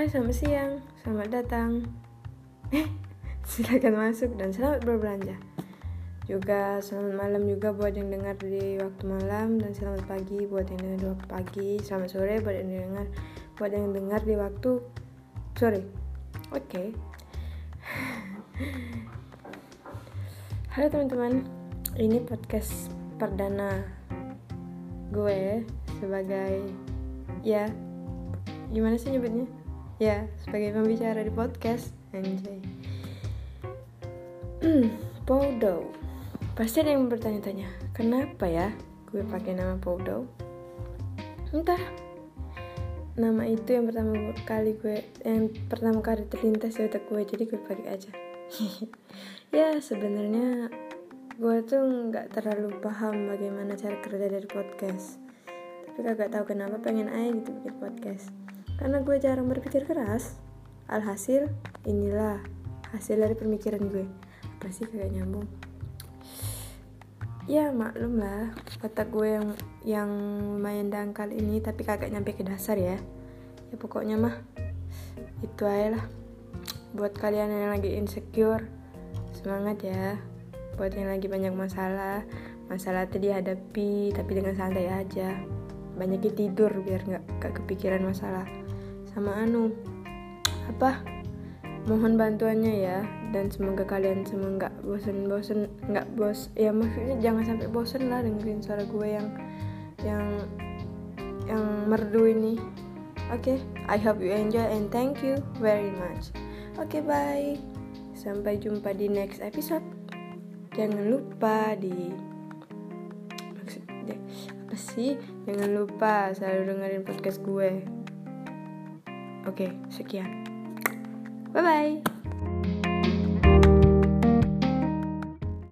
Hai, selamat siang, selamat datang. Eh, silakan masuk dan selamat berbelanja. Juga selamat malam juga buat yang dengar di waktu malam dan selamat pagi buat yang dengar di waktu pagi. Selamat sore buat yang dengar buat yang dengar di waktu sore. Oke. Okay. Halo teman-teman, ini podcast perdana gue sebagai ya gimana sih nyebutnya? Ya, sebagai pembicara di podcast anjay. Podo. Pasti ada yang bertanya-tanya, kenapa ya gue pakai nama Podo? Entah. Nama itu yang pertama kali gue yang pertama kali terlintas di otak gue, jadi gue pakai aja. ya, sebenarnya gue tuh nggak terlalu paham bagaimana cara kerja dari podcast tapi kagak tahu kenapa pengen aja gitu bikin podcast karena gue jarang berpikir keras. Alhasil inilah hasil dari pemikiran gue. Apa sih kagak nyambung? Ya maklum lah. Otak gue yang yang lumayan dangkal ini tapi kagak nyampe ke dasar ya. Ya pokoknya mah itu aja lah. Buat kalian yang lagi insecure semangat ya. Buat yang lagi banyak masalah masalah itu dihadapi tapi dengan santai aja. Banyakin tidur biar nggak gak kepikiran masalah sama anu apa? Mohon bantuannya ya dan semoga kalian semua nggak bosen-bosen nggak bos ya maksudnya jangan sampai bosen lah dengerin suara gue yang yang yang merdu ini. Oke okay, I hope you enjoy and thank you very much. Oke okay, bye. Sampai jumpa di next episode. Jangan lupa di apa sih? Jangan lupa selalu dengerin podcast gue oke sekian. Bye bye